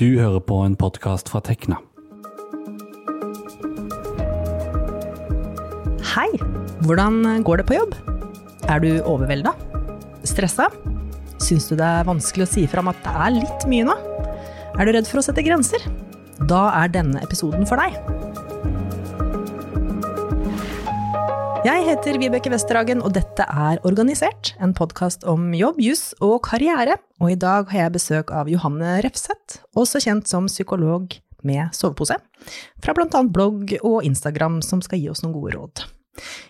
Du hører på en podkast fra Tekna. Hei! Hvordan går det på jobb? Er du overvelda? Stressa? Syns du det er vanskelig å si fram at det er litt mye nå? Er du redd for å sette grenser? Da er denne episoden for deg. Jeg heter Vibeke Westerhagen, og dette er Organisert, en podkast om jobb, juss og karriere. Og i dag har jeg besøk av Johanne Refseth, også kjent som psykolog med sovepose, fra annet blogg og Instagram, som skal gi oss noen gode råd.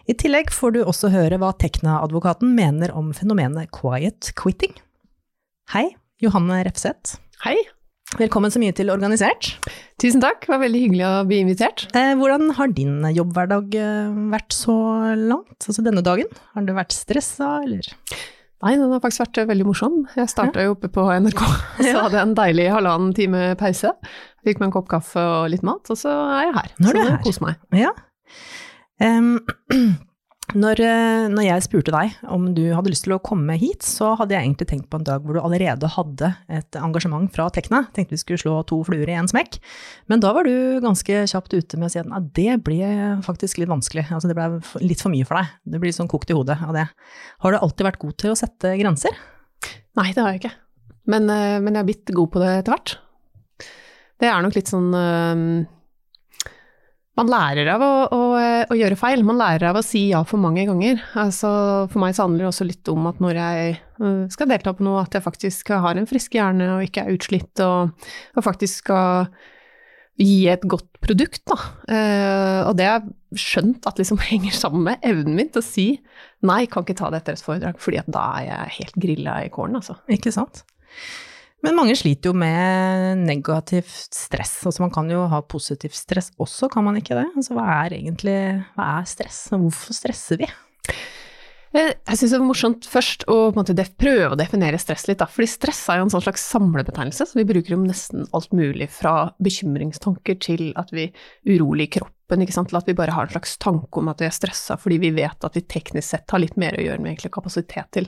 I tillegg får du også høre hva Tekna-advokaten mener om fenomenet quiet quitting. Hei, Johanne Refseth. Hei. Velkommen så mye til Organisert. Tusen takk, det var veldig hyggelig å bli invitert. Eh, hvordan har din jobbhverdag eh, vært så langt, altså denne dagen? Har du vært stressa, eller? Nei, den har faktisk vært veldig morsom. Jeg starta jo oppe på NRK, så hadde jeg en deilig halvannen time pause. Fikk meg en kopp kaffe og litt mat, og så er jeg her. Nå er du så det her. koser meg. Ja. Em, når, eh, når jeg spurte deg om du hadde lyst til å komme hit, så hadde jeg egentlig tenkt på en dag hvor du allerede hadde et engasjement fra Tekna. Tenkte vi skulle slå to fluer i en smekk. Men da var du ganske kjapt ute med å si at nei, det ble faktisk litt vanskelig. Altså det ble litt for mye for deg. Det blir sånn kokt i hodet av det. Har du alltid vært god til å sette grenser? Nei, det har jeg ikke. Men, eh, men jeg har blitt god på det etter hvert. Det er nok litt sånn Man lærer av å, å, å gjøre feil. Man lærer av å si ja for mange ganger. Altså, for meg så handler det også litt om at når jeg eh, skal delta på noe, at jeg faktisk har en frisk hjerne og ikke er utslitt, og, og faktisk skal gi et godt produkt, da. Eh, og det har jeg skjønt at liksom henger sammen med evnen min til å si nei, kan ikke ta det etter et foredrag, fordi at da er jeg helt grilla i kålen, altså. Ikke sant? Men mange sliter jo med negativt stress. Altså man kan jo ha positivt stress også, kan man ikke det? Altså hva er egentlig hva er stress, og hvorfor stresser vi? Eh, Jeg syns det er morsomt først å prøve å definere stress litt, da. Fordi stress er jo en sånn slags samlebetegnelse, så vi bruker om nesten alt mulig fra bekymringstanker til at vi urolig i kroppen, til at vi bare har en slags tanke om at vi er stressa fordi vi vet at vi teknisk sett har litt mer å gjøre med egentlig kapasitet til.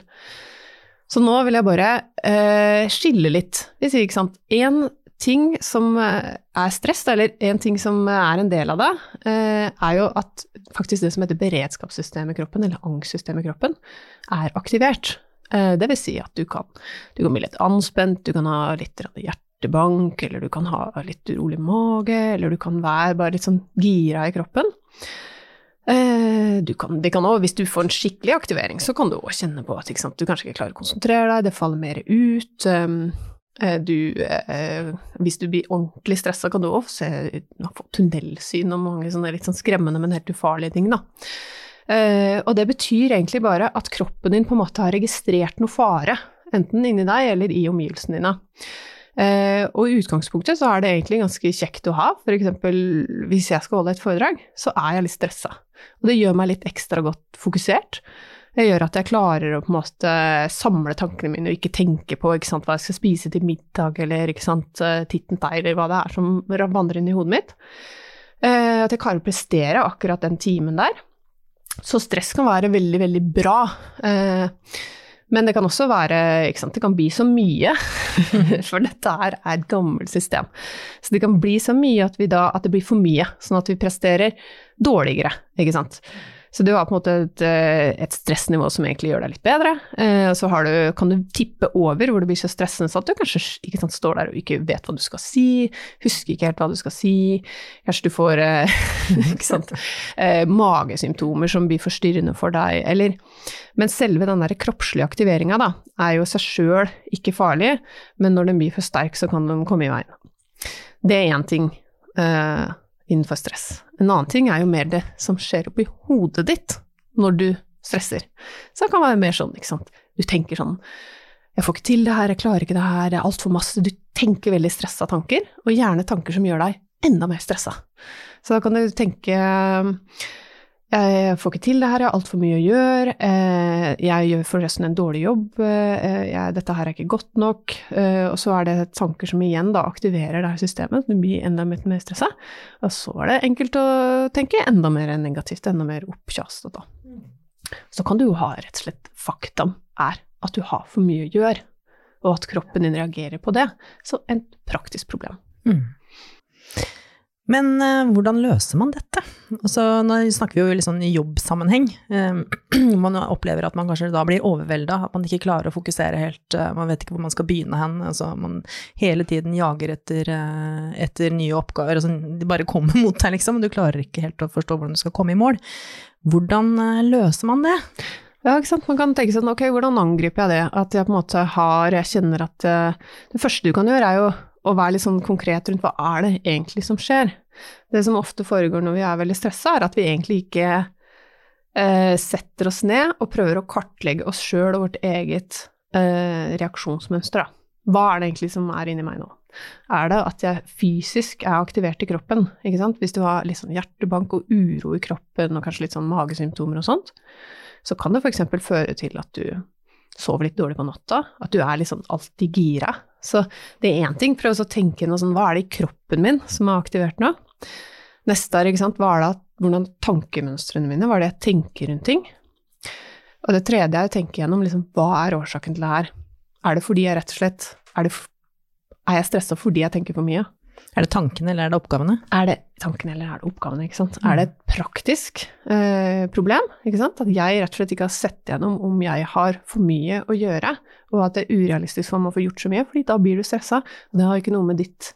Så nå vil jeg bare uh, skille litt. Vi sier, ikke sant, én ting som eh, er stress, eller en ting som er en del av det, eh, er jo at faktisk det som heter beredskapssystemet i kroppen, eller angstsystemet i kroppen, er aktivert. Det vil si at du kan, du kan bli litt anspent, du kan ha litt hjertebank, eller du kan ha litt urolig mage, eller du kan være bare litt sånn gira i kroppen. Eh, kan, kan også, hvis du får en skikkelig aktivering, så kan du òg kjenne på at sant, du kanskje ikke klarer å konsentrere deg, det faller mer ut. um, eh, Du, eh, hvis du blir ordentlig stressa, kan du òg få tunnelsyn og mange sånne litt sånn skremmende, men helt ufarlige ting, da. Og det betyr egentlig bare at kroppen din på en måte har registrert noe fare, enten inni deg eller i omgivelsene dine. Eh, og i utgangspunktet så er det egentlig ganske kjekt å ha, eksempel hvis jeg skal holde et foredrag, så er jeg litt stressa. Og det gjør meg litt ekstra godt fokusert. Det gjør at jeg klarer å på en måte samle tankene mine og ikke tenke på ikke sant, hva jeg skal spise til middag, eller ikke eh, titten tei, eller hva det er som vandrer inn i hodet mitt. Eh, at jeg klarer å prestere akkurat den timen der. Så stress kan være veldig, veldig bra. Eh, men det kan også være ikke sant, Det kan bli så mye, for dette her er et gammelt system. Så det kan bli så mye at, da, at det blir for mye, sånn at vi presterer dårligere, ikke sant. Så du har på en måte et, eh, et stressnivå som egentlig gjør deg litt bedre, eh, og så du, kan du tippe over hvor det blir så stressende så at du kanskje sant, står der og ikke vet hva du skal si, husker ikke helt hva du skal si, kanskje du får eh, sant, magesymptomer som blir forstyrrende for deg, eller Men selve den der kroppslige aktiveringa, er jo seg sjøl ikke farlig, men når den blir for sterk, så kan den komme i veien. Det er én ting eh, innenfor stress. En annen ting er jo mer det som skjer oppi hodet ditt når du stresser. Så det kan være mer sånn, ikke sant. Du tenker sånn Jeg får ikke til det her, jeg klarer ikke det her, det er altfor masse. Du tenker veldig stressa tanker, og gjerne tanker som gjør deg enda mer stressa. Så da kan du tenke jeg får ikke til det her, jeg har altfor mye å gjøre, eh, jeg gjør forresten en dårlig jobb, eh, jeg, dette her er ikke godt nok, eh, og så er det tanker som igjen da aktiverer det her systemet, du blir enda mer stressa, og så er det enkelt å tenke enda mer negativt, enda mer oppkjastet. Så kan du jo ha rett og slett faktum er at du har for mye å gjøre. og at kroppen din reagerer på det. Så et praktisk problem. Mm. Men eh, hvordan løser man dette? Altså, nå snakker vi jo litt sånn i jobbsammenheng. Eh, man opplever at man kanskje da blir overvelda, at man ikke klarer å fokusere helt, eh, man vet ikke hvor man skal begynne hen. Altså, man hele tiden jager etter, etter nye oppgaver, altså, de bare kommer mot deg, liksom, og du klarer ikke helt å forstå hvordan du skal komme i mål. Hvordan løser man det? Ja, ikke sant. Man kan tenke sånn, ok, hvordan angriper jeg det? At jeg på en måte har, jeg kjenner at det første du kan gjøre er jo å være litt sånn konkret rundt hva er det egentlig som skjer. Det som ofte foregår når vi er veldig stressa, er at vi egentlig ikke eh, setter oss ned og prøver å kartlegge oss sjøl og vårt eget eh, reaksjonsmønster. Hva er det egentlig som er inni meg nå? Er det at jeg fysisk er aktivert i kroppen? Ikke sant? Hvis du har litt sånn hjertebank og uro i kroppen og kanskje litt sånn magesymptomer og sånt, så kan det f.eks. føre til at du sover litt dårlig på natta, at du er sånn alltid gira. Så det er én ting, prøv å tenke noe sånn, hva er det i kroppen min som er aktivert nå? Neste er, ikke sant, hva er det, hvordan tankemønstrene mine, hva er det jeg tenker rundt ting? Og det tredje er å tenke gjennom, liksom, hva er årsaken til det her? Er det fordi jeg rett og slett, er, det, er jeg stressa fordi jeg tenker for mye? Er det tankene, eller er det oppgavene? Er det tankene, eller er det oppgavene? ikke sant? Er det et praktisk eh, problem? ikke sant? At jeg rett og slett ikke har sett gjennom om jeg har for mye å gjøre, og at det er urealistisk for meg å få gjort så mye, fordi da blir du stressa. Det har ikke noe med ditt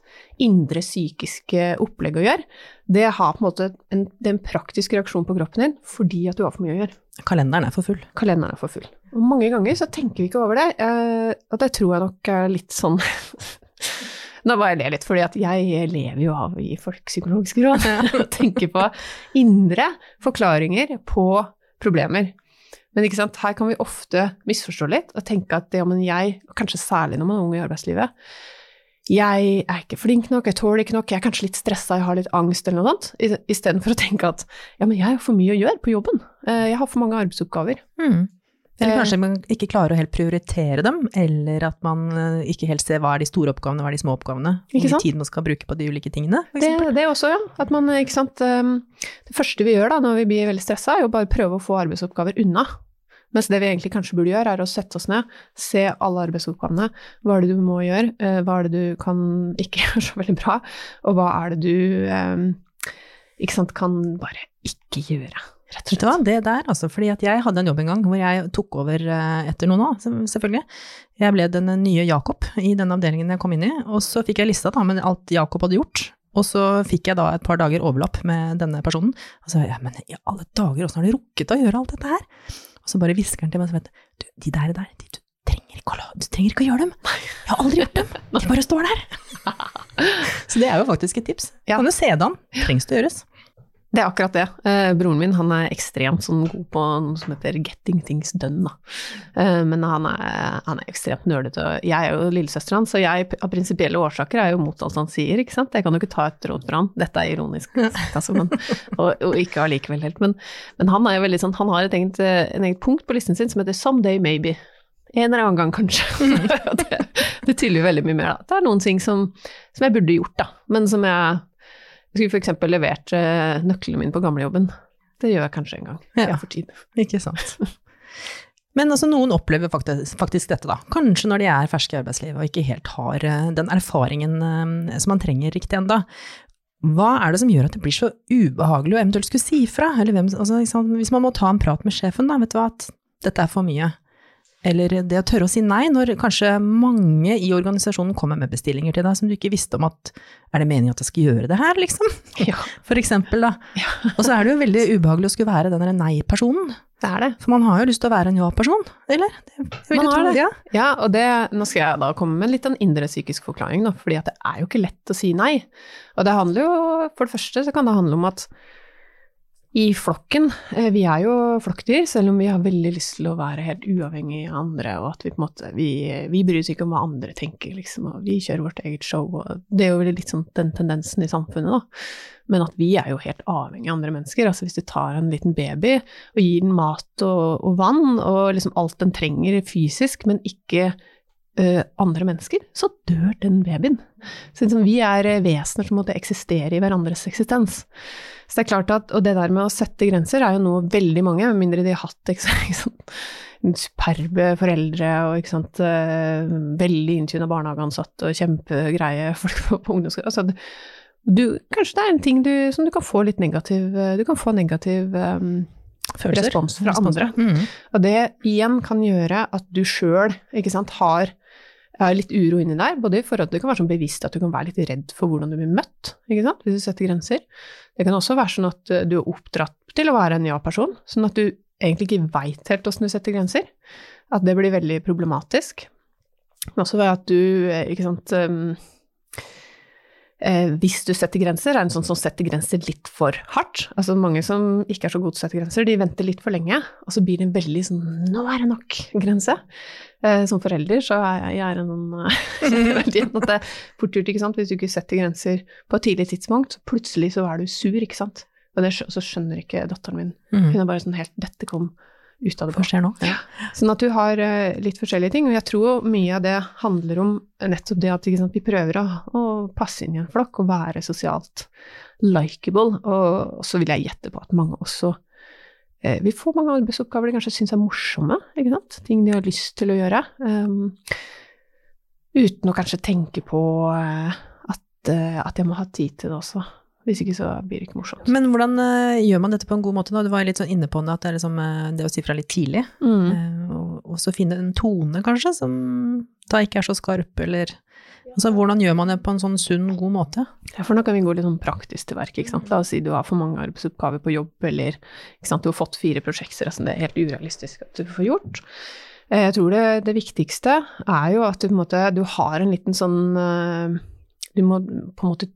indre psykiske opplegg å gjøre. Det har på en måte en, en praktisk reaksjon på kroppen din fordi at du har for mye å gjøre. Kalenderen er for full. Kalenderen er for full. Og mange ganger så tenker vi ikke over det, eh, og det tror jeg nok er litt sånn Nå bare ler jeg litt, fordi at jeg lever jo av å gi folk psykologiske råd. og tenker på indre forklaringer på problemer. Men her kan vi ofte misforstå litt og tenke at det om en jeg, kanskje særlig når man er ung i arbeidslivet, jeg er ikke flink nok, jeg tåler ikke nok, jeg er kanskje litt stressa, jeg har litt angst eller noe sånt, istedenfor å tenke at ja, men jeg har for mye å gjøre på jobben, Eh, jeg har for mange arbeidsoppgaver. Mm. Eller Eh. kanskje man ikke klarer å helt prioritere dem, eller at man eh, ikke helt ser hva er de store oppgavene, hva er de små oppgavene. Hvor mye tid man skal bruke på de ulike tingene, Det, det også, ja. At man, ikke sant um, Det første vi gjør da, når vi blir veldig stressa, er jo bare prøve å få arbeidsoppgaver unna. Mens det vi egentlig kanskje burde gjøre, er å sette oss ned, se alle arbeidsoppgavene. Hva er det du må gjøre, eh, hva er det du kan ikke gjøre så veldig bra, og hva er det du um, ikke sant, kan bare ikke gjøre, rett og slett. det der, altså, fordi at jeg hadde en jobb en gang hvor jeg tok over eh, etter noen òg, selvfølgelig. Jeg ble den nye Jakob i den avdelingen jeg kom inn i, og så fikk jeg lista da med alt Jakob hadde gjort. Og så fikk jeg da et par dager overlapp med denne personen, og så ja, men i alle dager, åssen har du rukket å gjøre alt dette her? Og så bare hvisker han til meg, så vet du, de der, der, de, du trenger ikke å, du trenger ikke å gjøre dem. Jeg har aldri gjort dem, de bare står der. Så det er jo faktisk et tips. Ja. Kan du se det an, trengs det gjøres. Det er akkurat det. Eh, broren min han er ekstremt sånn god på noe som heter 'getting things done'. Eh, men han er, han er ekstremt nølete. Jeg er jo lillesøsteren hans, så jeg av prinsipielle årsaker er jo mot alt han sier. ikke sant? Jeg kan jo ikke ta et råd fra han. Dette er ironisk, altså, men, og, og ikke allikevel helt. Men, men han er jo veldig sånn, han har et eget, en eget punkt på listen sin som heter 'someday maybe'. En eller annen gang, kanskje. Det, det tyller jo veldig mye mer. Da. Det er noen ting som, som jeg burde gjort, da, men som jeg jeg skulle f.eks. levert eh, nøklene mine på gamlejobben. Det gjør jeg kanskje en gang. Ja. Jeg får tid. Ikke sant. Men altså, noen opplever faktisk, faktisk dette, da. Kanskje når de er ferske i arbeidslivet og ikke helt har eh, den erfaringen eh, som man trenger riktig enda. Hva er det som gjør at det blir så ubehagelig å eventuelt skulle si fra? Hvem, altså, hvis man må ta en prat med sjefen, da, vet du hva, at dette er for mye. Eller det å tørre å si nei, når kanskje mange i organisasjonen kommer med bestillinger til deg som du ikke visste om at er det meningen at jeg skal gjøre det her, liksom? Ja, For eksempel, da. Og så er det jo veldig ubehagelig å skulle være den nei-personen. det er det. For man har jo lyst til å være en ja-person, eller? Det Man har det. Ja. Ja, og det, nå skal jeg da komme med litt en indre psykisk forklaring, da, fordi at det er jo ikke lett å si nei. Og det handler jo, for det første så kan det handle om at i flokken, eh, vi er jo flokkdyr, selv om vi har veldig lyst til å være helt uavhengig av andre, og at vi på en måte, vi, vi bryr oss ikke om hva andre tenker, liksom, og vi kjører vårt eget show, og det er jo litt sånn den tendensen i samfunnet, da. Men at vi er jo helt avhengig av andre mennesker. Altså hvis du tar en liten baby og gir den mat og, og vann, og liksom alt den trenger fysisk, men ikke eh, andre mennesker, så dør den babyen. Så liksom, vi er eh, vesener som måtte eksistere i hverandres eksistens. Så det er klart at, Og det der med å sette grenser er jo noe veldig mange, med mindre de har hatt ikke sant, superbe foreldre og ikke sant, eh, veldig inntuna barnehageansatte og kjempegreie folk på, på ungdomsskolen. Altså, du, kanskje det er en ting du, som du kan få litt negativ Du kan få negativ um, Følelser. respons fra andre. Mm. Og det igjen kan gjøre at du sjøl har litt uro inni der, både i forhold til det kan være sånn bevisst at du kan være litt redd for hvordan du blir møtt, ikke sant, hvis du setter grenser. Det kan også være sånn at eh, du er oppdratt til å være en ja-person, sånn at du egentlig ikke veit helt åssen du setter grenser. At det blir veldig problematisk. Men også ved at du, eh, ikke sant um, eh, Hvis du setter grenser, er en sånn som setter grenser litt for hardt. Altså mange som ikke er så gode til å sette grenser, de venter litt for lenge, og så blir det en veldig sånn 'nå er det nok'-grense. Eh, som forelder så er jeg, jeg er en sånn veldig igjen at det er fort gjort, ikke sant. Hvis du ikke setter grenser på et tidlig tidspunkt, så plutselig så er du sur, ikke sant. Og det, så skjønner ikke datteren min. Mm. Hun er bare sånn helt 'dette kom ut av det Hva skjer nå? Ja. Sånn at du har eh, litt forskjellige ting, og jeg tror mye av det handler om nettopp det at sant, vi prøver å, å passe inn i en flokk og være sosialt likeable, og så vil jeg gjette på at mange også eh, Vi får mange arbeidsoppgaver de kanskje syns er morsomme, ikke sant? ting de har lyst til å gjøre, um, uten å kanskje tenke på eh, at, eh, at jeg må ha tid til det også. Hvis ikke så blir det ikke morsomt. Men hvordan uh, gjør man dette på en god måte nå? Du var litt sånn inne på det, at det er liksom uh, det å si fra litt tidlig. Mm. Uh, og og så finne en tone, kanskje, som da ikke er så skarp, eller Altså, hvordan gjør man det på en sånn sunn, god måte? Ja, for nå kan vi gå litt sånn praktisk til verk. ikke sant? La oss si du har for mange arbeidsoppgaver på jobb, eller ikke sant, du har fått fire prosjekter, altså det er helt urealistisk at du får gjort. Eh, Jeg tror det, det viktigste er jo at du, på en måte, du har en liten sånn Du må på en måte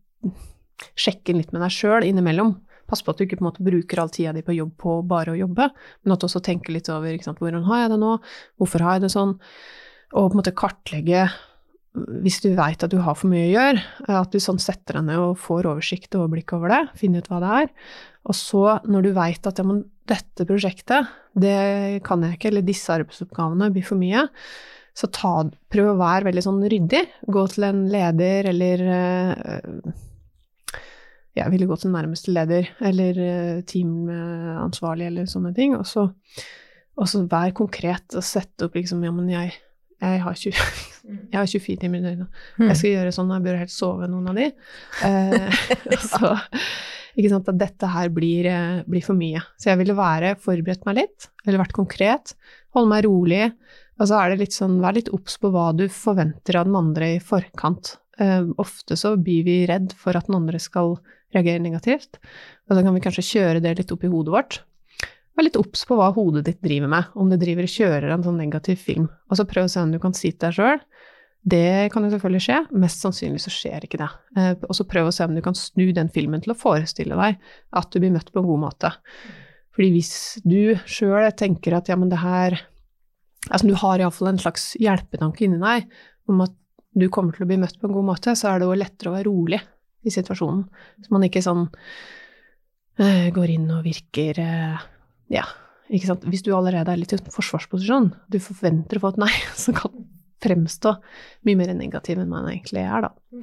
sjekke litt med deg sjøl innimellom. Pass på at du ikke på en måte bruker all tida di på jobb på bare å jobbe, men at du også tenker litt over sant, hvordan har jeg det nå, hvorfor har jeg det sånn, og på en måte kartlegge hvis du veit at du har for mye å gjøre, at du sånn setter deg ned og får oversikt og overblikk over det, finner ut hva det er. Og så, når du veit at ja, men dette prosjektet, det kan jeg ikke, eller disse arbeidsoppgavene blir for mye, så ta, prøv å være veldig sånn ryddig. Gå til en leder eller øh, Jeg ville gå til nærmeste leder eller øh, teamansvarlig eller sånne ting, og så, og så vær konkret og sette opp liksom Ja, men jeg, jeg har 20 jeg har 24 timer i døgnet. Mm. Jeg skal gjøre sånn, jeg bør helst sove noen av de. Eh, så, ikke sant, at dette her blir, eh, blir for mye. Så jeg ville være, forberedt meg litt, eller vært konkret, holde meg rolig. Og så er det litt sånn, vær litt obs på hva du forventer av den andre i forkant. Eh, ofte så blir vi redd for at den andre skal reagere negativt, og så kan vi kanskje kjøre det litt opp i hodet vårt. Vær litt obs på hva hodet ditt driver med, om det driver og kjører en sånn negativ film. Og så prøv å se om du kan si til deg sjøl det kan jo selvfølgelig skje, mest sannsynlig så skjer ikke det. Eh, og så prøv å se om du kan snu den filmen til å forestille deg at du blir møtt på en god måte. Fordi hvis du sjøl tenker at ja, men det her Altså du har iallfall en slags hjelpetanke inni deg om at du kommer til å bli møtt på en god måte, så er det jo lettere å være rolig i situasjonen. Så man ikke sånn eh, går inn og virker eh, Ja, ikke sant. Hvis du allerede er litt i forsvarsposisjon, du forventer å få et nei, så kan du fremstå mye mer negativ enn man egentlig er, da.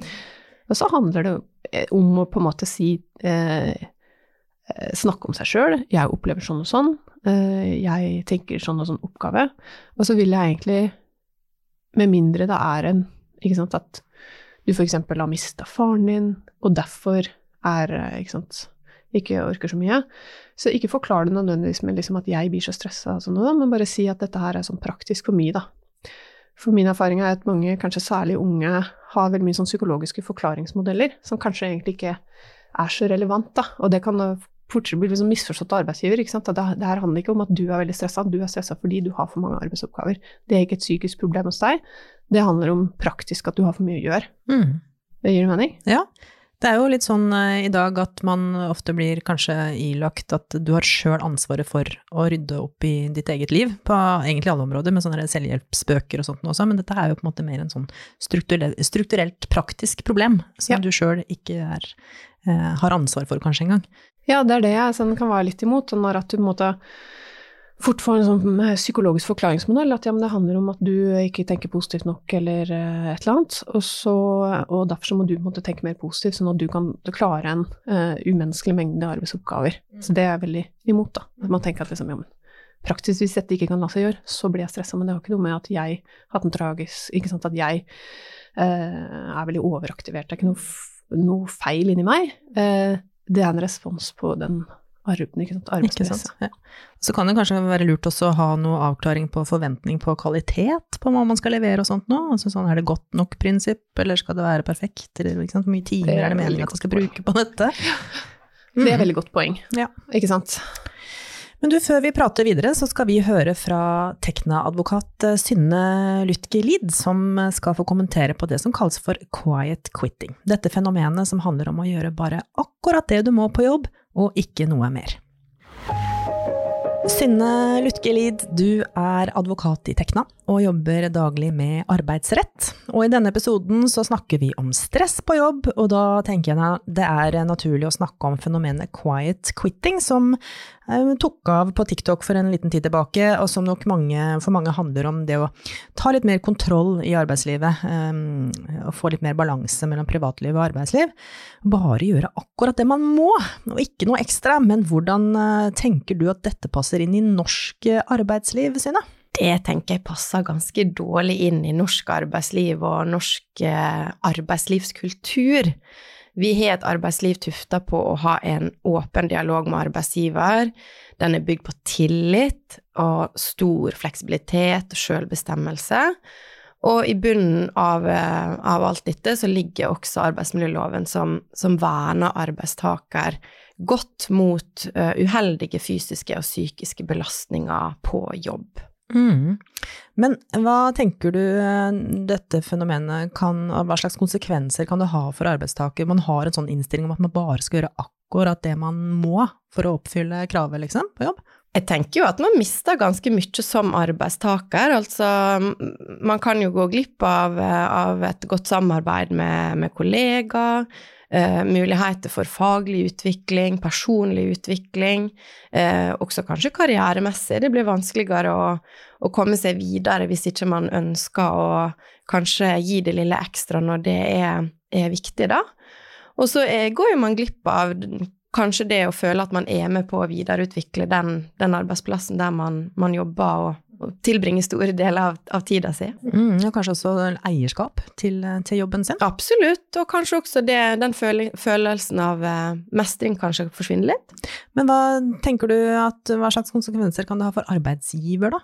Og så handler det eh, om å på en måte si eh, Snakke om seg sjøl. Jeg opplever sånn og sånn. Jeg tenker sånn og sånn oppgave. Og så vil jeg egentlig, med mindre det er en Ikke sant, at du f.eks. har mista faren din, og derfor er eh, Ikke sant ikke orker så mye. Så ikke forklar det nødvendigvis med liksom at jeg blir så stressa, sånn, men bare si at dette her er sånn praktisk for meg, da. For min erfaring er at mange, kanskje særlig unge, har veldig mye sånn psykologiske forklaringsmodeller som kanskje egentlig ikke er så relevant, da. Og det kan da fortsatt bli liksom misforstått av arbeidsgiver. ikke sant? Det, det her handler ikke om at du er veldig stressa, du er stressa fordi du har for mange arbeidsoppgaver. Det er ikke et psykisk problem hos deg, det handler om praktisk at du har for mye å gjøre. Mm. Det gir det mening? Ja. Det er jo litt sånn eh, i dag at man ofte blir kanskje ilagt at du har sjøl ansvaret for å rydde opp i ditt eget liv, på egentlig alle områder, med sånne selvhjelpsbøker og sånt også, men dette er jo på en måte mer en sånn strukturell, strukturelt praktisk problem, som Ja. du sjøl ikke er, eh, har ansvar for kanskje engang. Ja, det er det jeg sånn, kan være litt imot. Når at du på en måte fort få en sånn eh, psykologisk forklaringsmodell, at ja, men det handler om at du ikke tenker positivt nok, eller uh, et eller annet. Og, så, og derfor så må du måtte tenke mer positivt, sånn at du kan klare en uh, umenneskelig mengde arbeidsoppgaver. Så det er jeg veldig imot, da. At man tenker at liksom, ja, men praktisk hvis dette ikke kan la seg gjøre, så blir jeg stressa. Men det har ikke noe med at jeg har hatt en tragisk Ikke sant, at jeg uh, er veldig overaktivert. Det er ikke noe, noe feil inni meg. Det er en respons på den arben, ikke sant, arbeidspresset. Ja. Så kan det kanskje være lurt også å ha noe avklaring på forventning på kvalitet på hva man skal levere og sånt nå. Altså sånn, er det godt nok prinsipp, eller skal det være perfekt, eller ikke sant, hvor mye timer Det er er det meningen at man skal bruke på dette? Det er Mm. veldig godt poeng, Ja. ikke sant. Men du, før vi prater videre, så skal vi høre fra Tekna-advokat eh, Synne Lutke Lid, som eh, skal få kommentere på det som kalles for quiet quitting. Dette fenomenet som handler om å gjøre bare akkurat det du må på jobb, og ikke noe mer. Synne Lutke Lid, du er advokat i Tekna og jobber daglig med arbeidsrett. Og i denne episoden så snakker vi om stress på jobb, og da tenker jeg det er naturlig å snakke om fenomenet quiet quitting, som eh, tok av på TikTok for en liten tid tilbake, og som nok mange, for mange handler om det å ta litt mer kontroll i arbeidslivet, eh, og få litt mer balanse mellom privatliv og arbeidsliv. Bare gjøre akkurat det man må, og ikke noe ekstra. Men hvordan eh, tenker du at dette passer inn i norsk arbeidsliv, Synne? Det tenker jeg passer ganske dårlig inn i norsk arbeidsliv og norsk eh, arbeidslivskultur. Vi har et arbeidsliv tufta på å ha en åpen dialog med arbeidsgiver. Den er bygd på tillit og stor fleksibilitet og selvbestemmelse. Og i bunnen av, eh, av alt dette så ligger også arbeidsmiljøloven som, som verner arbeidstaker godt mot uh, uheldige fysiske og psykiske belastninger på jobb. Mm. Men hva tenker du eh, dette fenomenet kan, og hva slags konsekvenser kan det ha for arbeidstaker? Man har en sånn innstilling om at man bare skal gjøre akkurat det man må for å oppfylle kravet, liksom, på jobb? Jeg tenker jo at man mister ganske mye som arbeidstaker. Altså, man kan jo gå glipp av, eh, av et godt samarbeid med, med kollegaer, eh, muligheter for faglig utvikling, personlig utvikling, eh, også kanskje karrieremessig. Det blir vanskeligere å, å komme seg videre hvis ikke man ønsker å kanskje gi det lille ekstra når det er, er viktig, da. Og så er, går jo man glipp av kanskje det å føle at man er med på å videreutvikle den, den arbeidsplassen der man, man jobber og, og tilbringer store deler av, av tida si. Mm, og kanskje også eierskap til, til jobben sin? Absolutt, og kanskje også det, den følelsen av eh, mestring kanskje forsvinner litt. Men hva tenker du at, hva slags konsekvenser kan det ha for arbeidsgiver, da?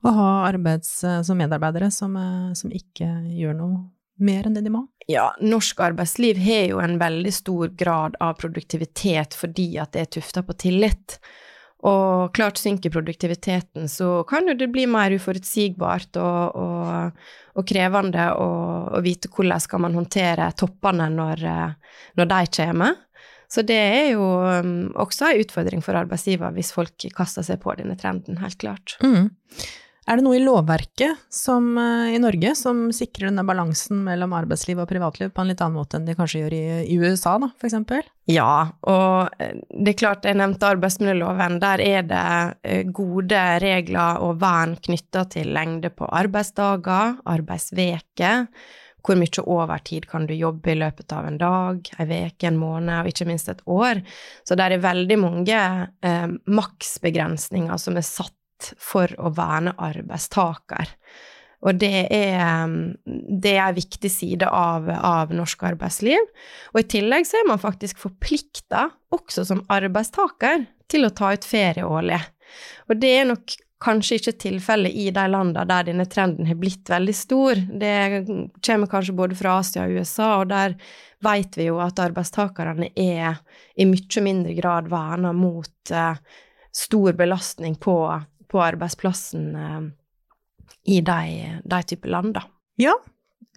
Å ha arbeids, som medarbeidere som, eh, som ikke gjør noe mer enn det de må? Ja, norsk arbeidsliv har jo en veldig stor grad av produktivitet fordi at det er tufta på tillit. Og klart synker produktiviteten, så kan jo det bli mer uforutsigbart og, og, og krevende å, vite hvordan skal man håndtere toppene når, når de kommer. Så det er jo um, også en utfordring for arbeidsgiver hvis folk kaster seg på denne trenden, helt klart. Mm. Er det noe i lovverket som, eh, i Norge som sikrer denne balansen mellom arbeidsliv og privatliv på en litt annen måte enn de kanskje gjør i, i USA, da, eksempel? Ja, og eh, det er klart, jeg nevnte arbeidsmiljøloven. Der er det eh, gode regler og vern knytta til lengde på arbeidsdager, arbeidsveker, hvor mye overtid kan du jobbe i løpet av en dag, ei uke, en måned og ikke minst et år. Så det er veldig mange eh, maksbegrensninger som er satt for å verne arbeidstaker. Og det er, det er en viktig side av, av norsk arbeidsliv. Og i tillegg så er man faktisk forplikta, også som arbeidstaker, til å ta ut ferie årlig. Og det er nok kanskje ikke tilfellet i de landene der denne trenden har blitt veldig stor. Det kommer kanskje både fra Asia og USA, og der vet vi jo at arbeidstakerne er i mye mindre grad verna mot uh, stor belastning på, på arbeidsplassen uh, i de, de type land, da. Ja.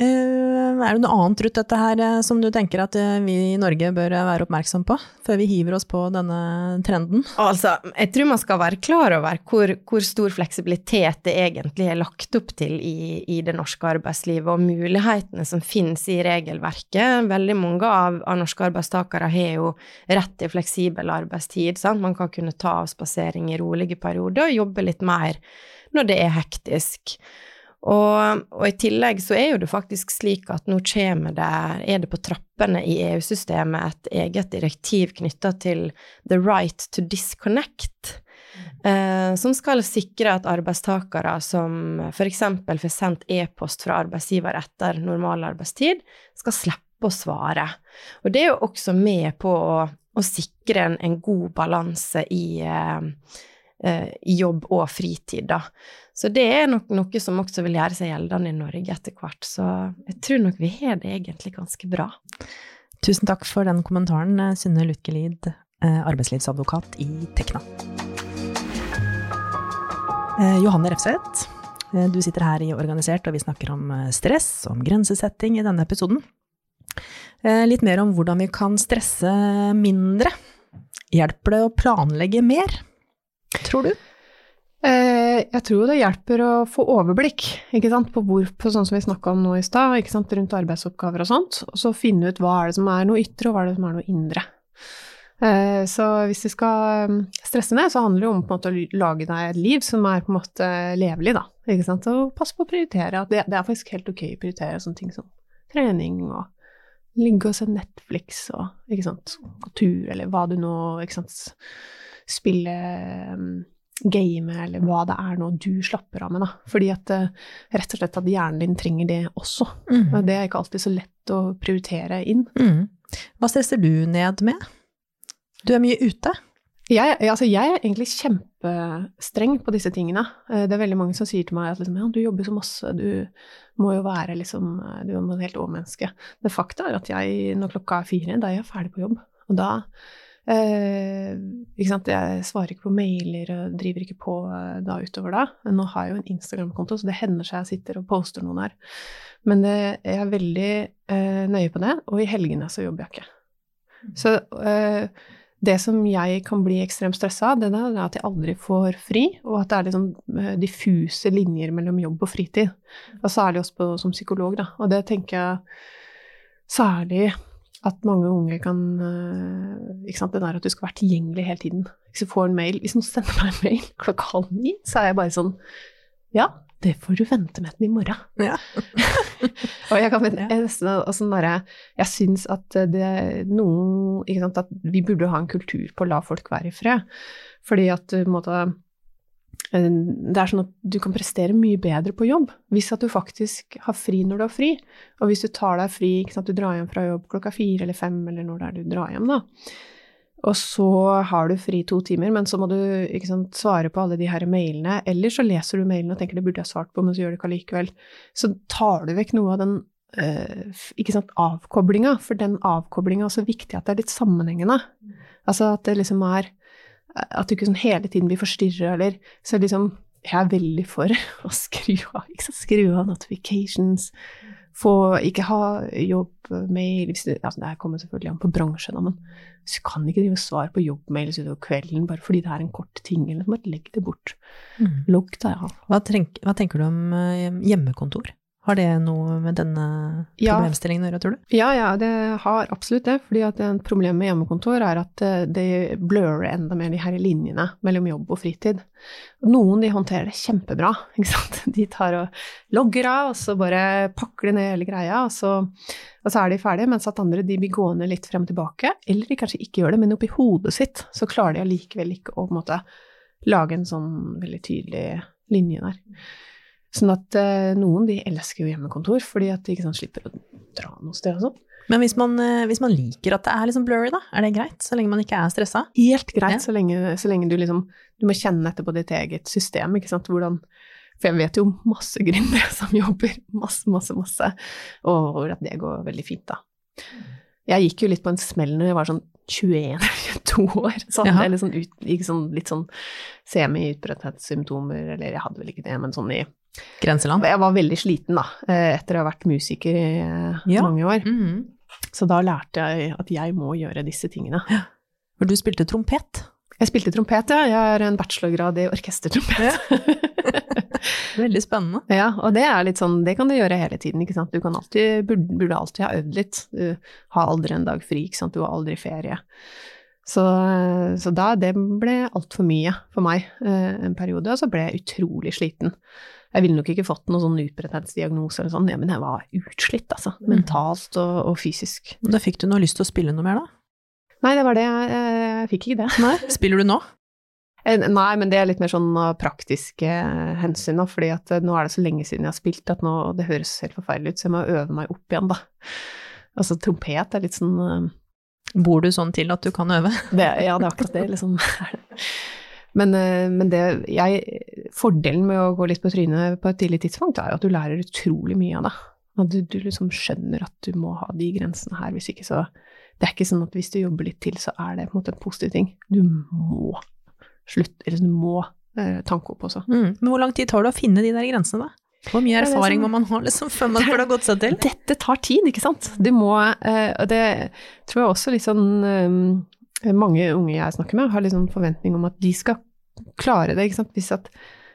Eh, er det noe annet rundt dette her eh, som du tenker at eh, vi i Norge bør eh, være oppmerksom på, før vi hiver oss på denne trenden? Altså, jeg tror man skal være klar over hvor, hvor stor fleksibilitet det egentlig er lagt opp til i, i det norske arbeidslivet, og mulighetene som finnes i regelverket. Veldig mange av, av norske arbeidstakere har jo rett til fleksibel arbeidstid. Sant? Man kan kunne ta avspasering i rolige perioder og jobbe litt mer når det er hektisk. Og, og, i tillegg så er jo det faktisk slik at nå kommer det, er det på trappene i EU-systemet et eget direktiv knytta til the right to disconnect. eh, som skal sikre at arbeidstakere som f.eks. får sendt e-post fra arbeidsgiver etter normal arbeidstid, skal slippe å svare. Og det er jo også med på å, å sikre en, en god balanse i, eh, eh, i jobb og fritid, da. Så det er nok noe som også vil gjøre seg gjeldende i Norge etter hvert. Så jeg tror nok vi har det egentlig ganske bra. Tusen takk for den kommentaren, Synne Lutkelid, eh, arbeidslivsadvokat i Tekna. Eh, Johanne Refseth, eh, du sitter her i Organisert, og vi snakker om eh, stress, om grensesetting i denne episoden. Litt mer om hvordan vi kan stresse mindre. Hjelper det å planlegge mer, tror du? Jeg tror det hjelper å få overblikk ikke sant? på, hvor, på sånn som vi snakka om nå i stad, rundt arbeidsoppgaver og sånt. Og så finne ut hva er det som er noe ytre, og hva er det som er noe indre. Eh, så hvis du skal um, stresse ned, så handler det om måte, å lage deg et liv som er på en måte levelig, da. Ikke sant? Og pass på å prioritere. Det, det, er faktisk helt ok å prioritere sånne ting som trening og ligge og se Netflix og ikke sant, gå tur, eller hva du nå ikke sant, spille um, game, eller hva det er nå du slapper av med, da. Fordi at uh, rett og slett at hjernen din trenger det også. Mm. Det er ikke alltid så lett å prioritere inn. Mm. Hva stresser du ned med? Du er mye ute? Jeg, altså jeg, er egentlig kjempestreng på disse tingene. Eh, det er veldig mange som sier til meg at liksom, ja, du jobber så masse, du må jo være liksom Du er helt overmenneske. Det fakta er at jeg, når klokka er fire, da er jeg ferdig på jobb. Og da eh, Jeg svarer ikke på mailer og driver ikke på eh, da utover da. Nå har jeg jo en Instagram-konto, så det hender seg jeg sitter og poster noen her. Men det, jeg er veldig eh, nøye på det, og i helgene så jobber jeg ikke. Så eh, det som jeg kan bli ekstremt stressa av, det er at jeg aldri får fri, og at det er eh, diffuse linjer mellom jobb og fritid. Og særlig også på, som psykolog, da. Og det tenker jeg særlig at mange unge kan eh, ikke sant, Det der at du skal være tilgjengelig hele tiden. Hvis du får en mail, hvis noen sender meg en mail klokka halv ni, så er jeg bare sånn Ja, det får du vente med den i morgen. Ja. og jeg kan jeg, altså, jeg syns at det noen ikke sant, At vi burde ha en kultur på å la folk være i fred. Fordi at du eh, det er sånn at du kan prestere mye bedre på jobb hvis at du faktisk har fri når du har fri. Og hvis du tar deg fri, ikke sant, du drar hjem fra jobb klokka fire eller fem, eller når det er du drar hjem, da og så har du fri to timer, men så må du sant, svare på alle de her mailene. Eller så leser du mailene og tenker det burde jeg svart på, men så gjør du ikke allikevel. Så tar du vekk noe av den uh, ikke sant, avkoblinga, for den avkoblinga er også viktig at det er litt sammenhengende. Altså at det liksom er At du ikke sånn hele tiden blir forstyrra, eller Så liksom Jeg er veldig for å skru av, skru av notifications. Få ikke ha jobbmail altså Det kommer selvfølgelig an på bransjen, men så kan ikke drive svar på jobbmail utover kvelden bare fordi det er en kort ting, eller legg det bort. Mm. Logg deg av. Hva, hva, tenker du om eh, hjemmekontor? Har det noe med denne problemstillingen å gjøre, tror du? Ja, ja, det har absolutt det. fordi at problem med hjemmekontor er at eh, det blurrer enda mer de her linjene mellom jobb og fritid. Noen de håndterer det kjempebra. ikke sant? De tar og logger av, og så bare pakker de ned hele greia, og så, og så er de ferdige. Mens at andre de blir gående litt frem og tilbake. Eller de kanskje ikke gjør det, men oppi hodet sitt så klarer de allikevel ikke å på en måte lage en sånn veldig tydelig linje der. Sånn at eh, noen de elsker jo hjemmekontor fordi at de ikke sånn, slipper å dra noe sted og sånn. Men hvis man, eh, hvis man, liker at det er liksom blurry, da, er det greit? Så lenge man ikke er stressa? Helt greit, ja. så, lenge, så, lenge, du liksom Du må kjenne etter på ditt eget system, ikke sant. Hvordan For jeg vet jo masse gründere som jobber masse, masse, masse, og at det går veldig fint, da. Jeg gikk jo litt på en smell når jeg var sånn 21-22 år. Så hadde jeg litt sånn, ut, sånn, litt sånn semi-utbrøtthetssymptomer, eller jeg hadde vel ikke det, men sånn i Grenseland? Jeg var veldig sliten, da, eh, etter å ha vært musiker i eh, ja. mange år. Mm -hmm. Så da lærte jeg at jeg må gjøre disse tingene. Ja. For du spilte trompet? Jeg spilte trompet, ja. Jeg har en bachelorgrad i orkestertrompet. Ja. Veldig spennende. Ja, og det er litt sånn, det kan du gjøre hele tiden, ikke sant. Du kan alltid, burde, burde alltid ha øvd litt. Du har aldri en dag fri, ikke sant. Du har aldri ferie. Så, så da, det ble altfor mye for meg eh, en periode, og så ble jeg utrolig sliten. Jeg ville nok ikke fått noen sånn utbretthetsdiagnose eller sånn, ja, men jeg var utslitt, altså. Mm. Mentalt og, og, fysisk. Da fikk du noe lyst til å spille noe mer, da? Nei, det var det. Jeg, fikk ikke det. Nei. Spiller du nå? Eh, Nei, men det er litt mer sånn uh, praktiske eh, hensyn, da, fordi at eh, nå er det så lenge siden jeg har spilt at nå det høres helt forferdelig ut, så jeg må øve meg opp igjen, da. Altså trompet er litt sånn Bor du sånn til at du kan øve? det, Ja, det er akkurat det, liksom. Men, uh, men det jeg Fordelen med å gå litt på trynet på et tidlig tidspunkt, er jo at du lærer utrolig mye av det. At du, du liksom skjønner at du må ha de grensene her, hvis ikke så Det er ikke sånn at hvis du jobber litt til, så er det på en måte en positiv ting. Du må slutte, eller du må eh, tanke opp også. Mm. Men hvor lang tid tar det å finne de der grensene, da? Hvor mye er erfaring må man ha liksom, før man får det gått seg til? Dette tar tid, ikke sant? Du må eh, Og det tror jeg også litt sånn eh, Mange unge jeg snakker med, har litt sånn forventning om at de skal klare det, ikke sant. Hvis at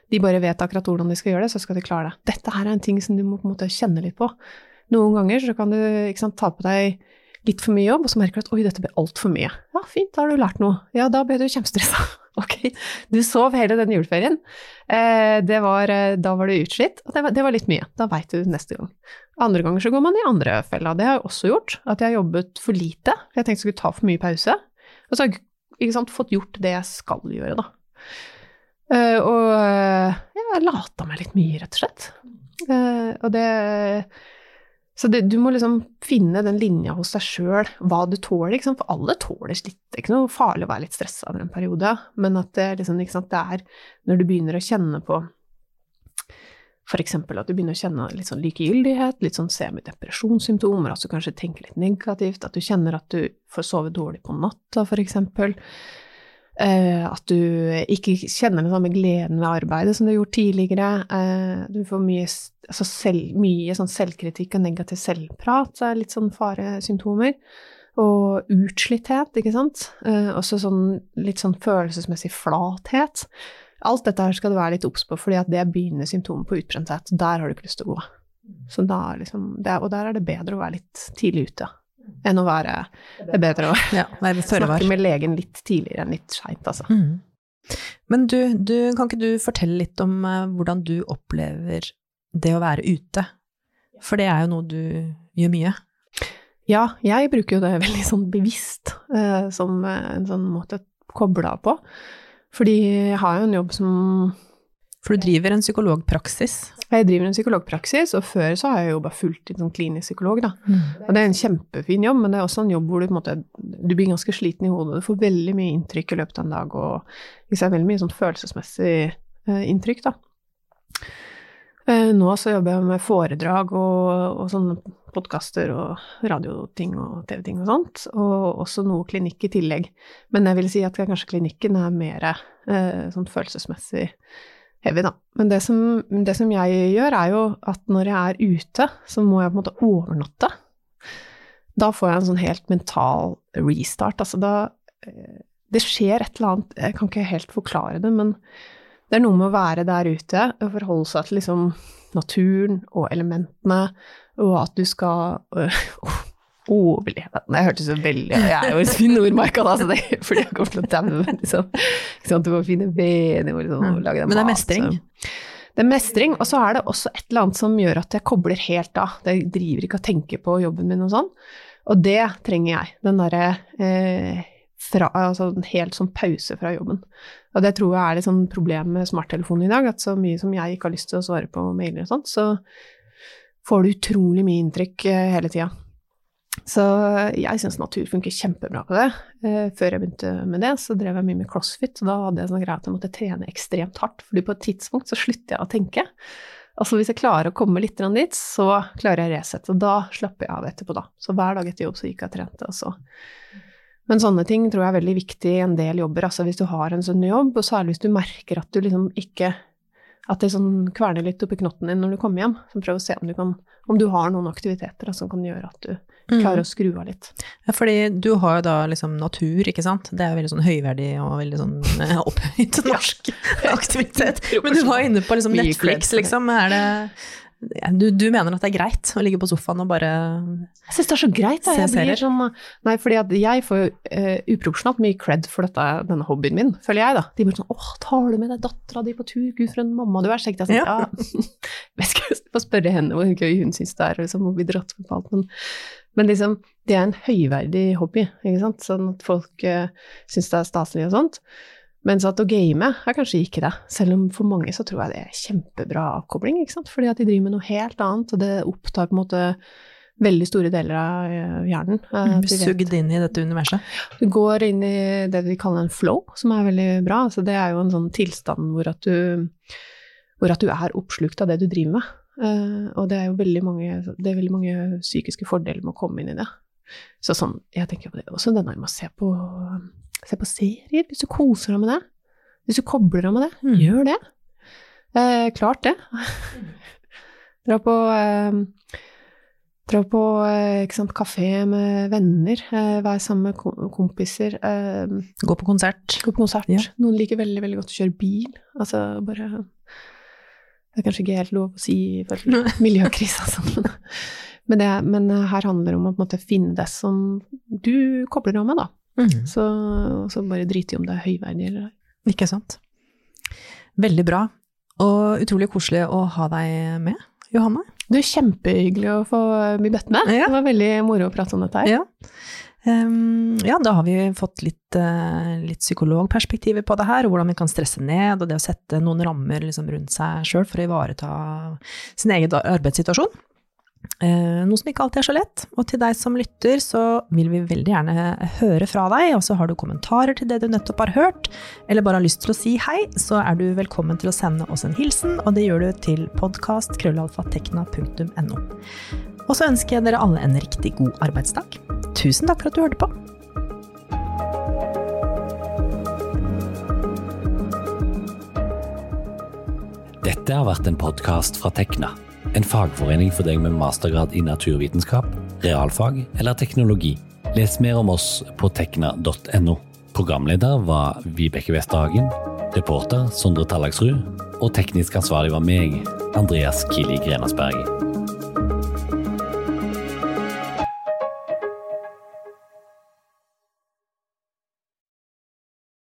de bare vet akkurat hvordan de skal gjøre det, så skal de klare det. Dette her er en ting som du må på en måte kjenne litt på. Noen ganger så kan du ikke sant, ta på deg litt for mye jobb, og så merker du at oi, dette ble altfor mye. Ja, fint, da har du lært noe. Ja, da ble du kjempestressa. Ok, du sov hele den juleferien. Eh, var, eh, da var du utslitt, og det var, det var litt mye. Da veit du neste gang. Andre ganger så går man i andre fella. Det har jeg også gjort. At jeg har jobbet for lite. Jeg tenkte jeg skulle ta for mye pause. Og så har jeg sant, fått gjort det jeg skal gjøre, da. Eh, og eh, jeg lata meg litt mye, rett og slett. Og det Så det, du må liksom finne den linja hos deg sjøl, hva du tåler, Liksom. For alle tåler slitt. Det er ikke noe farlig å være litt stressa over en periode, men at det liksom, sant, det er når du begynner å kjenne på eksempel at du begynner å kjenne litt sånn likegyldighet, litt sånn semidepresjonssymptomer, at du kanskje tenker litt negativt, at du kjenner at du får sove dårlig på natta. Eh, at du ikke kjenner den samme gleden ved arbeidet som du har gjort tidligere. Eh, du får mye, altså selv, mye sånn selvkritikk og negativ selvprat, så er litt sånn faresymptomer. Og utslitthet, ikke sant. Eh, også sånn litt sånn følelsesmessig flathet. Alt dette her skal du være litt obs på, fordi det er begynnende symptomer på utbrenthet. Der har du ikke lyst til å gå. Så da liksom, det, og der er det bedre å være litt tidlig ute enn å være Det er bedre å Ja, snakke med legen litt tidligere enn litt seint, altså. Mm. Men du, du, kan ikke du fortelle litt om eh, hvordan du opplever det å være ute? For det er jo noe du gjør mye. Ja, jeg bruker jo det veldig sånn bevisst, eh, som en sånn måte å koble av på. Fordi jeg har jo en jobb som For du driver en psykologpraksis. Jeg driver en psykologpraksis, og før så har jeg jobba fulltid som klinisk psykolog, da. Og det er en kjempefin jobb, men det er også en jobb hvor du på en måte du blir ganske sliten i hodet. Du får veldig mye inntrykk i løpet av en dag, og er veldig mye sånn følelsesmessig eh, inntrykk, da. Eh, nå så jobber jeg med foredrag og, og sånne podkaster og radioting og TV-ting og sånt, og også noe klinikk i tillegg. Men jeg vil si at kanskje klinikken er mer eh, sånn følelsesmessig heavy, da. Men det som, det som jeg gjør, er jo at når jeg er ute, så må jeg på en måte overnatte. Da får jeg en sånn helt mental restart. Altså da eh, Det skjer et eller annet, jeg kan ikke helt forklare det, men det er noe med å være der ute og forholde seg til liksom naturen og elementene, og at du skal overleve Det hørtes så veldig Jeg er jo i Nordmarka, da, så det er fordi jeg kommer til å daue, liksom. Du må finne ved og liksom, og lage deg Men det er mestring. så- det er mestring, og så er det også et eller annet som gjør at jeg kobler helt av. Jeg driver ikke og tenker på jobben min og sånn. Og det trenger jeg. Den derre eh, fra, altså en helt sånn pause fra jobben. Og det tror jeg er litt sånn problem med smarttelefonen i dag, at så mye som jeg ikke har lyst til å svare på mailer og sånn, så får du utrolig mye inntrykk eh, hele tida. Så jeg syns natur funker kjempebra på det. Eh, før jeg begynte med det, så drev jeg mye med crossfit, og da hadde jeg sånn greie at jeg måtte trene ekstremt hardt, fordi på et tidspunkt så slutter jeg å tenke. Altså hvis jeg klarer å komme litt dit, så klarer jeg å resette, da slapper jeg av etterpå, da. Så hver dag etter jobb så gikk jeg og trente, og så Men sånne ting tror jeg er veldig viktig i en del jobber, altså hvis du har en sånn jobb, og særlig hvis du merker at du liksom ikke at det sånn kverner litt oppi knotten din når du kommer hjem. Så prøv å se om du, kan, om du har noen aktiviteter da, som kan gjøre at du klarer å skru av litt. Ja, fordi du har jo da liksom natur, ikke sant. Det er veldig sånn høyverdig og veldig sånn eh, opphøyt norsk aktivitet. Men du var inne på liksom Netflix, liksom. Er det du, du mener at det er greit å ligge på sofaen og bare Jeg syns det er så greit. Da. Jeg blir sånn, nei, fordi at jeg får uh, uproporsjonalt mye cred for dette, denne hobbyen min, føler jeg, da. De blir sånn 'Åh, tar du med deg dattera di på tur? Gud, for en mamma du er.' Så tenkte jeg sånn, ja. Jeg skal få spørre henne hvor gøy hun syns det er, liksom, å bli dratt med på alt. Men, men liksom, det er en høyverdig hobby, ikke sant. Sånn at folk uh, syns det er staselig og sånt. Mens at å game er kanskje ikke det, selv om for mange så tror jeg det er kjempebra avkobling, ikke sant, fordi at de driver med noe helt annet, og det opptar på en måte veldig store deler av eh, hjernen. Eh, Mm, de vet- Sugd inn i dette universet. du går inn i det vi kaller en flow, som er veldig bra. Så det er jo en sånn tilstand hvor at du, hvor at du er oppslukt av det du driver med. Eh, og det er jo veldig mange, det er veldig mange psykiske fordeler med å komme inn i det. Så sånn, jeg tenker på det også, Det er med å se på, se på serier, hvis du koser deg med det. Hvis du kobler deg med det, Mm. gjør det. Eh, klart det. Dra på eh, Dra på eh, sant, kafé med venner, eh, være sammen med kompiser. Eh, Gå på konsert. gå på konsert. Ja. Noen liker veldig veldig godt å kjøre bil. Altså bare Det er kanskje ikke helt lov å si til miljøkrisa, sånn, men, men, det, men her handler det om å måte finne det som du kobler deg med, da. Mm. Så, så bare drite i om det er høyverdig eller ei. Ikke sant. Veldig bra. Og utrolig koselig å ha deg med, Johanne. Er kjempehyggelig å få bli bedt med. Ja. Det var veldig moro å prate om dette her. Ja. Um, ja, da har vi fått litt, uh, litt psykologperspektiver på det her, og hvordan vi kan stresse ned, og det å sette noen rammer liksom rundt seg sjøl for å ivareta sin egen arbeidssituasjon. Eh, noe som ikke alltid er så lett. Og til deg som lytter, så vil vi veldig gjerne høre fra deg. Og så har du kommentarer til det du nettopp har hørt, eller bare har lyst til å si hei, så er du velkommen til å sende oss en hilsen, og det gjør du til podkast.krøllalfatekna.no. Og så ønsker jeg dere alle en riktig god arbeidsdag. Tusen takk for at du hørte på. Dette har vært en podkast fra Tekna, en fagforening for deg med mastergrad i naturvitenskap, realfag eller teknologi. Les mer om oss på tekna.no. Programleder var Vibeke Westerhagen, reporter Sondre Tallagsrud, og teknisk ansvarlig var meg, Andreas Kili Grenasberg.